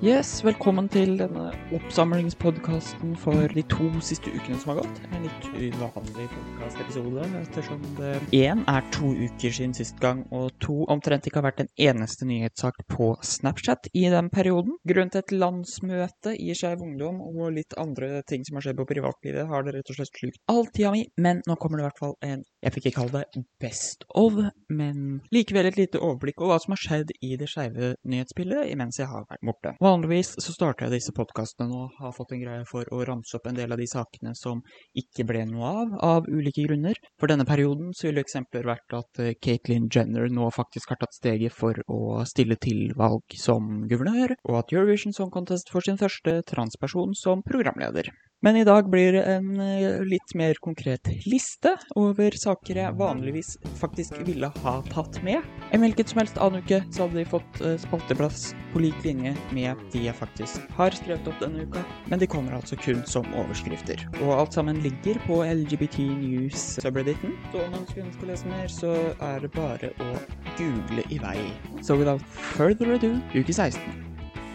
Yes, velkommen til denne oppsamlingspodkasten for de to siste ukene som har gått. En litt uvanlig podkastepisode, ettersom det én er to uker siden sist gang, og to omtrent ikke har vært en eneste nyhetssak på Snapchat i den perioden. Grunnen til et landsmøte i Skeiv Ungdom og litt andre ting som har skjedd på privatlivet, har det rett og slett slukt all tida mi, men nå kommer det i hvert fall en jeg fikk ikke kalle det best of, men likevel et lite overblikk over hva som har skjedd i det skeive nyhetsbildet imens jeg har vært borte. Vanligvis så starter jeg disse podkastene og har fått en greie for å ramse opp en del av de sakene som ikke ble noe av, av ulike grunner. For denne perioden så ville eksempler vært at uh, Caitlyn Jenner nå faktisk har tatt steget for å stille til valg som guvernør, og at Eurovision Song Contest får sin første transperson som programleder. Men i dag blir det en uh, litt mer konkret liste over saker jeg vanligvis faktisk ville ha tatt med. En hvilken som helst annen uke så hadde de fått uh, spalteplass på lik linje med de jeg faktisk har skrevet opp denne uka, men de kommer altså kun som overskrifter. Og alt sammen ligger på LGBT News-subrediten, så om man skulle ønske å lese mer, så er det bare å google i vei. So without further ado, uke 16.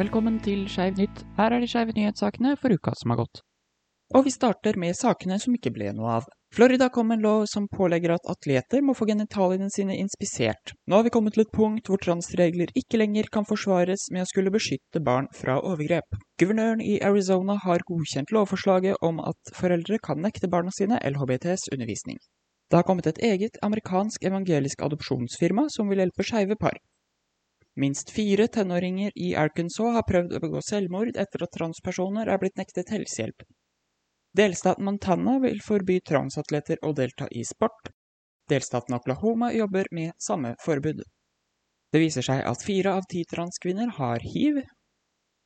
Velkommen til Skeiv nytt. Her er de skeive nyhetssakene for uka som har gått. Og vi starter med sakene som ikke ble noe av. Florida kom en lov som pålegger at atleter må få genitaliene sine inspisert. Nå har vi kommet til et punkt hvor transregler ikke lenger kan forsvares med å skulle beskytte barn fra overgrep. Guvernøren i Arizona har godkjent lovforslaget om at foreldre kan nekte barna sine LHBTs undervisning. Det har kommet et eget amerikansk evangelisk adopsjonsfirma som vil hjelpe skeive par. Minst fire tenåringer i Arkansas har prøvd å begå selvmord etter at transpersoner er blitt nektet helsehjelp. Delstaten Montana vil forby transatleter å delta i sport. Delstaten Oklahoma jobber med samme forbud. Det viser seg at fire av ti transkvinner har hiv.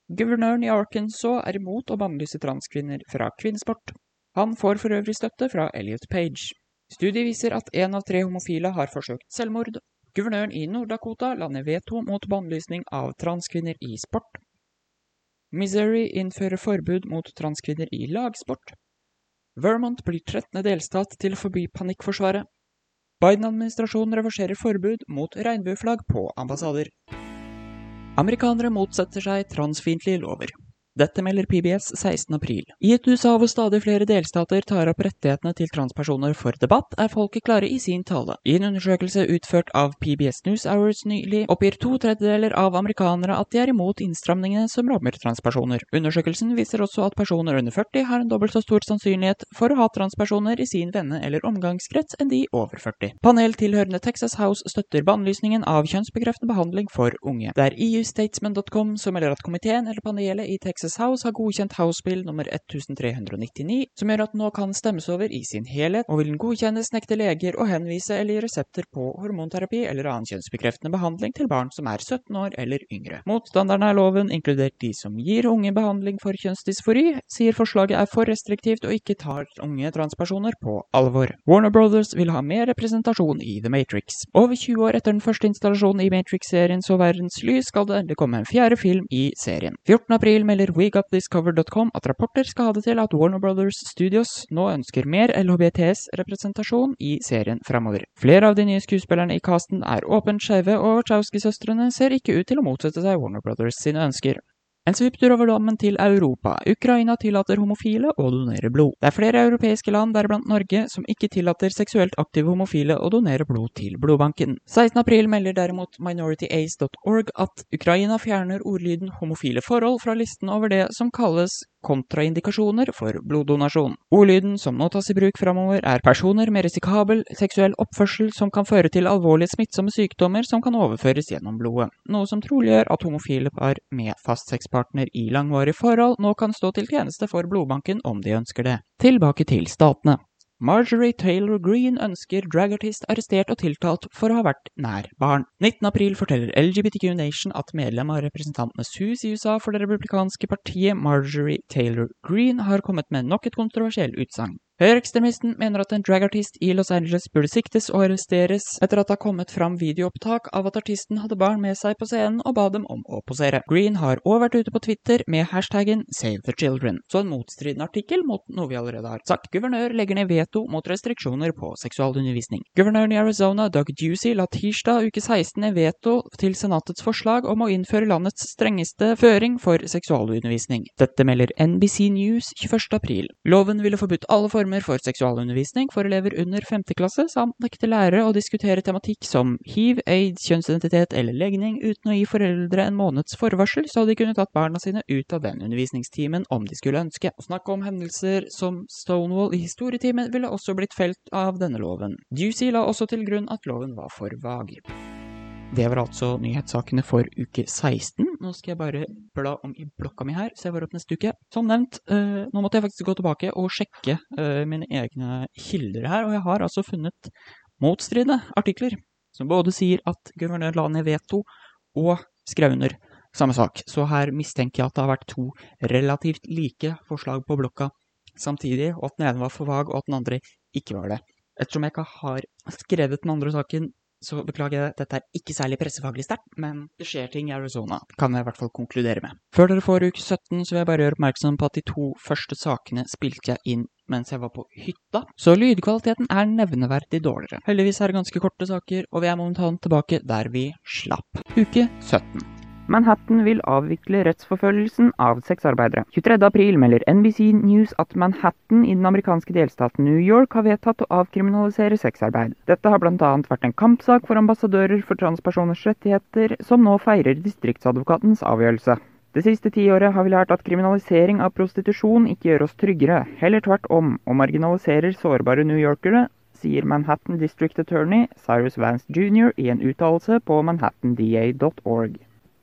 Guvernøren i Arkansas er imot å bannlyse transkvinner fra kvinnesport. Han får for øvrig støtte fra Elliot Page. Studiet viser at én av tre homofile har forsøkt selvmord. Guvernøren i Nord-Dakota lander veto mot bannlysning av transkvinner i sport. Missouri innfører forbud mot transkvinner i lagsport. Vermont blir 13. delstat til å forby panikkforsvaret. Biden-administrasjonen reverserer forbud mot regnbueflagg på ambassader. Amerikanere motsetter seg transfiendtlige lover. Dette melder PBS 16. april. I et USA hvor stadig flere delstater tar opp rettighetene til transpersoner for debatt, er folket klare i sin tale. I en undersøkelse utført av PBS News Hours nylig, oppgir to tredjedeler av amerikanere at de er imot innstramningene som rammer transpersoner. Undersøkelsen viser også at personer under 40 har en dobbelt så stor sannsynlighet for å ha transpersoner i sin venne- eller omgangskrets enn de over 40. Panel tilhørende Texas House støtter bannlysningen av kjønnsbekreftende behandling for unge. Det er eustatesman.com som melder at komiteen eller panelet i Texas Texas House har godkjent House Bill nummer 1399, som gjør at nå kan stemmes over i sin helhet, og vil den godkjennes, nekte leger å henvise eller gi resepter på hormonterapi eller annen kjønnsbekreftende behandling til barn som er 17 år eller yngre. Motstanderne av loven, inkludert de som gir unge behandling for kjønnsdysfori, sier forslaget er for restriktivt og ikke tar unge transpersoner på alvor. Warner Brothers vil ha mer representasjon i The Matrix. Over 20 år etter den første installasjonen i Matrix-serien så verdens lys, skal det endelig komme en fjerde film i serien. 14. april melder WeGotThisCovered.com at rapporter skal ha det til at Warner Brothers Studios nå ønsker mer LHBTS-representasjon i serien framover. Flere av de nye skuespillerne i casten er åpent skeive, og Wachowski-søstrene ser ikke ut til å motsette seg Warner Brothers sine ønsker. En svipptur over dammen til Europa. Ukraina tillater homofile å donere blod. Det er flere europeiske land, deriblant Norge, som ikke tillater seksuelt aktive homofile å donere blod til blodbanken. 16.4 melder derimot minorityAce.org at Ukraina fjerner ordlyden homofile forhold fra listen over det som kalles kontraindikasjoner for bloddonasjon. Ordlyden som nå tas i bruk framover, er personer med risikabel seksuell oppførsel som kan føre til alvorlige smittsomme sykdommer som kan overføres gjennom blodet, noe som trolig gjør at homofile par med fast sexpartner i langvarige forhold nå kan stå til tjeneste for blodbanken om de ønsker det. Tilbake til statene. Marjorie Taylor Greene ønsker dragartist arrestert og tiltalt for å ha vært nær barn. 19.4 forteller LGBTQ Nation at medlem av Representantenes hus i USA for det republikanske partiet Marjorie Taylor Greene har kommet med nok et kontroversiell utsagn. Høyreekstremisten mener at en dragartist i Los Angeles burde siktes og arresteres etter at det har kommet fram videoopptak av at artisten hadde barn med seg på scenen og ba dem om å posere. Green har òg vært ute på Twitter med hashtaggen Save the Children, så en motstridende artikkel mot noe vi allerede har sagt. Guvernør legger ned veto mot restriksjoner på seksualundervisning. Guvernøren i Arizona, Doug Ducey, la tirsdag uke 16 ned veto til Senatets forslag om å innføre landets strengeste føring for seksualundervisning. Dette melder NBC News 21. april. Loven ville forbudt alle former former for seksualundervisning for elever under 5. klasse, samt nekte lærere å diskutere tematikk som hiv, aids, kjønnsidentitet eller legning uten å gi foreldre en måneds forvarsel, så de kunne tatt barna sine ut av den undervisningstimen om de skulle ønske. Å snakke om hendelser som Stonewall i historietimen ville også blitt felt av denne loven. Ducey la også til grunn at loven var for vag. Det var altså nyhetssakene for uke 16. Nå skal jeg bare bla om i blokka mi her, så jeg var opp neste uke. Som nevnt, eh, nå måtte jeg faktisk gå tilbake og sjekke eh, mine egne kilder her, og jeg har altså funnet motstridende artikler som både sier at guvernør la ned veto, og skrev under samme sak. Så her mistenker jeg at det har vært to relativt like forslag på blokka samtidig, og at den ene var for vag, og at den andre ikke var det. Ettersom jeg ikke har skrevet den andre saken så beklager jeg, dette er ikke særlig pressefaglig sterkt, men det skjer ting i Arizona, kan jeg i hvert fall konkludere med. Før dere får uke 17, så vil jeg bare gjøre oppmerksom på at de to første sakene spilte jeg inn mens jeg var på hytta, så lydkvaliteten er nevneverdig dårligere. Heldigvis er det ganske korte saker, og vi er momentant tilbake der vi slapp. Uke 17. Manhattan vil avvikle rettsforfølgelsen av sexarbeidere. 23.4 melder NBC News at Manhattan i den amerikanske delstaten New York har vedtatt å avkriminalisere sexarbeid. Dette har bl.a. vært en kampsak for ambassadører for transpersoners rettigheter, som nå feirer distriktsadvokatens avgjørelse. Det siste tiåret har vi lært at kriminalisering av prostitusjon ikke gjør oss tryggere, heller tvert om, og marginaliserer sårbare newyorkere, sier Manhattan District Attorney Cyrus Vance jr. i en uttalelse på manhattanDA.org.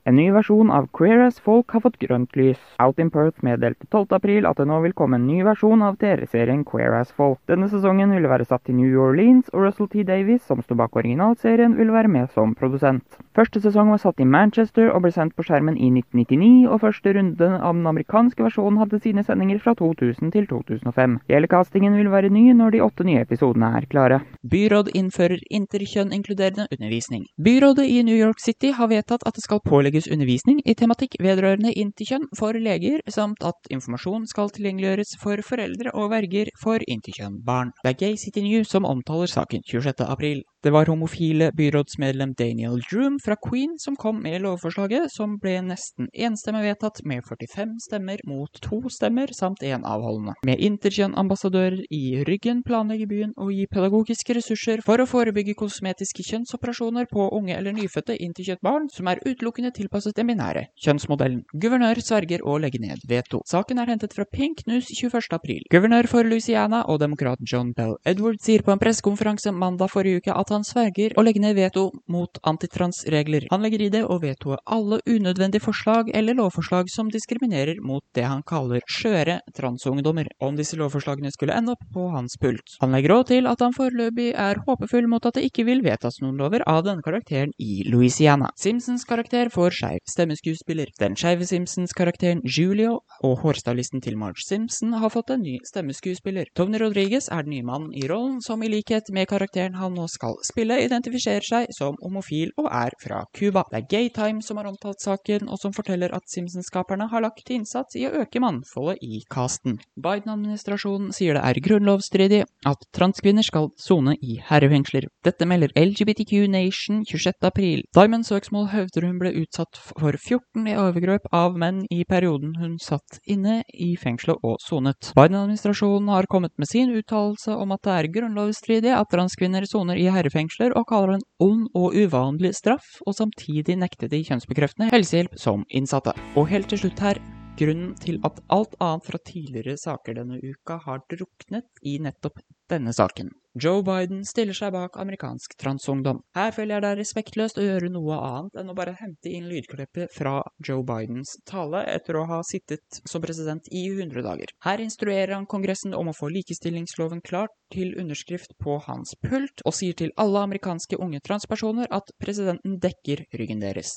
En ny versjon av Queer as Folk har fått grønt lys. Out in Perth meddelte 12.4 at det nå vil komme en ny versjon av TV-serien Queer as Folk. Denne sesongen ville være satt i New Orleans, og Russell T. Davies, som sto bak originalserien, ville være med som produsent. Første sesong var satt i Manchester og ble sendt på skjermen i 1999, og første runde av den amerikanske versjonen hadde sine sendinger fra 2000 til 2005. Hele vil være ny når de åtte nye episodene er klare. Byråd innfører interkjønn-inkluderende undervisning. Byrådet i New York City har vedtatt at det skal pålegge tilrettelegges undervisning i tematikk vedrørende interkjønn for leger, samt at informasjon skal tilgjengeliggjøres for foreldre og verger for interkjønn-barn. Det er Gay City News som omtaler saken 26. april. Det var homofile byrådsmedlem Daniel Droom fra Queen som kom med lovforslaget, som ble nesten enstemmig vedtatt med 45 stemmer mot to stemmer samt én avholdende. Med interkjønn-ambassadører i ryggen planlegger byen å gi pedagogiske ressurser for å forebygge kosmetiske kjønnsoperasjoner på unge eller nyfødte interkjøtt barn som er utelukkende tilpasset den binære kjønnsmodellen. Guvernør sverger å legge ned veto. Saken er hentet fra Pink News 21. april. Guvernør for Louisiana og demokraten John Bell Edwards sier på en pressekonferanse mandag forrige uke at han sverger å legge ned veto mot antitransregler. Han legger i det å vetoe alle unødvendige forslag eller lovforslag som diskriminerer mot det han kaller skjøre transungdommer, om disse lovforslagene skulle ende opp på hans pult. Han legger òg til at han foreløpig er håpefull mot at det ikke vil vedtas noen lover av denne karakteren i Louisiana. Simpsons karakter får skeiv stemmeskuespiller. Den skeive Simpsons-karakteren Julio og hårstylisten til Marge Simpson har fått en ny stemmeskuespiller. Tony Rodriguez er den nye mannen i rollen, som i likhet med karakteren han nå skal spille, identifiserer seg som homofil og er fra Cuba. Det er Gaytime som har omtalt saken, og som forteller at Simpsons-skaperne har lagt innsats i å øke mannfoldet i casten. Biden-administrasjonen sier det er grunnlovsstridig at transkvinner skal sone i herrefengsler. Dette melder LGBTQ Nation 26.4. Diamond søksmål hevder hun ble utsatt for 14 overgrep av menn i perioden hun satt inne i fengselet og sonet. Biden-administrasjonen har kommet med sin uttalelse om at det er grunnlovsstridig at transkvinner soner i herrefengsler og kaller det en ond og uvanlig straff, og samtidig nekter de kjønnsbekreftende helsehjelp som innsatte. Og helt til slutt her, grunnen til at alt annet fra tidligere saker denne uka har druknet i nettopp denne saken. Joe Biden stiller seg bak amerikansk transungdom. Her føler jeg det er respektløst å gjøre noe annet enn å bare hente inn lydklippet fra Joe Bidens tale etter å ha sittet som president i 100 dager. Her instruerer han Kongressen om å få likestillingsloven klart til underskrift på hans pult, og sier til alle amerikanske unge transpersoner at presidenten dekker ryggen deres.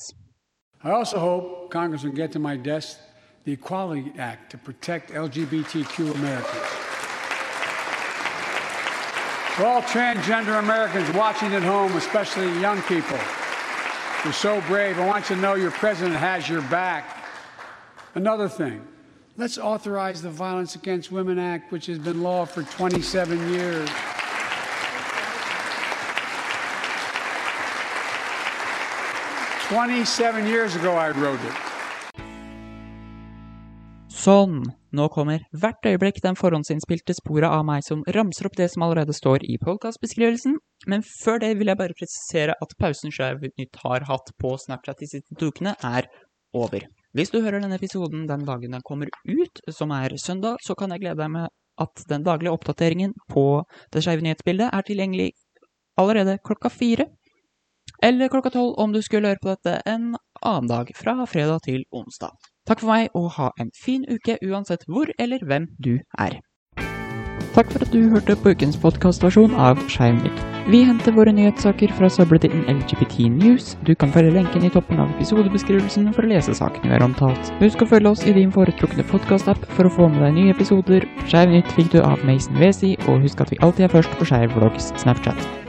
I also hope Congress will get to my desk the Equality Act to protect LGBTQ Americans. For all transgender Americans watching at home, especially young people, you're so brave. I want you to know your president has your back. Another thing, let's authorize the Violence Against Women Act, which has been law for 27 years. Twenty-seven years ago, I wrote it. Sånn, nå kommer hvert øyeblikk den forhåndsinnspilte sporet av meg som ramser opp det som allerede står i podkastbeskrivelsen, men før det vil jeg bare presisere at pausen Skeiv har hatt på Snapchat de siste to ukene, er over. Hvis du hører denne episoden den dagen den kommer ut, som er søndag, så kan jeg glede deg med at den daglige oppdateringen på det skeive nyhetsbildet er tilgjengelig allerede klokka fire. Eller klokka tolv om du skulle høre på dette en annen dag, fra fredag til onsdag. Takk for meg, og ha en fin uke uansett hvor eller hvem du er. Takk for at du hørte på ukens podkastversjon av Skeivnytt. Vi henter våre nyhetssaker fra subredditen LGBT News. Du kan følge lenken i toppen av episodebeskrivelsen for å lese sakene vi har omtalt. Husk å følge oss i din foretrukne podkastapp for å få med deg nye episoder. Skeivnytt fikk du av Mason Wesi, og husk at vi alltid er først på Skeiv Vlogs Snapchat.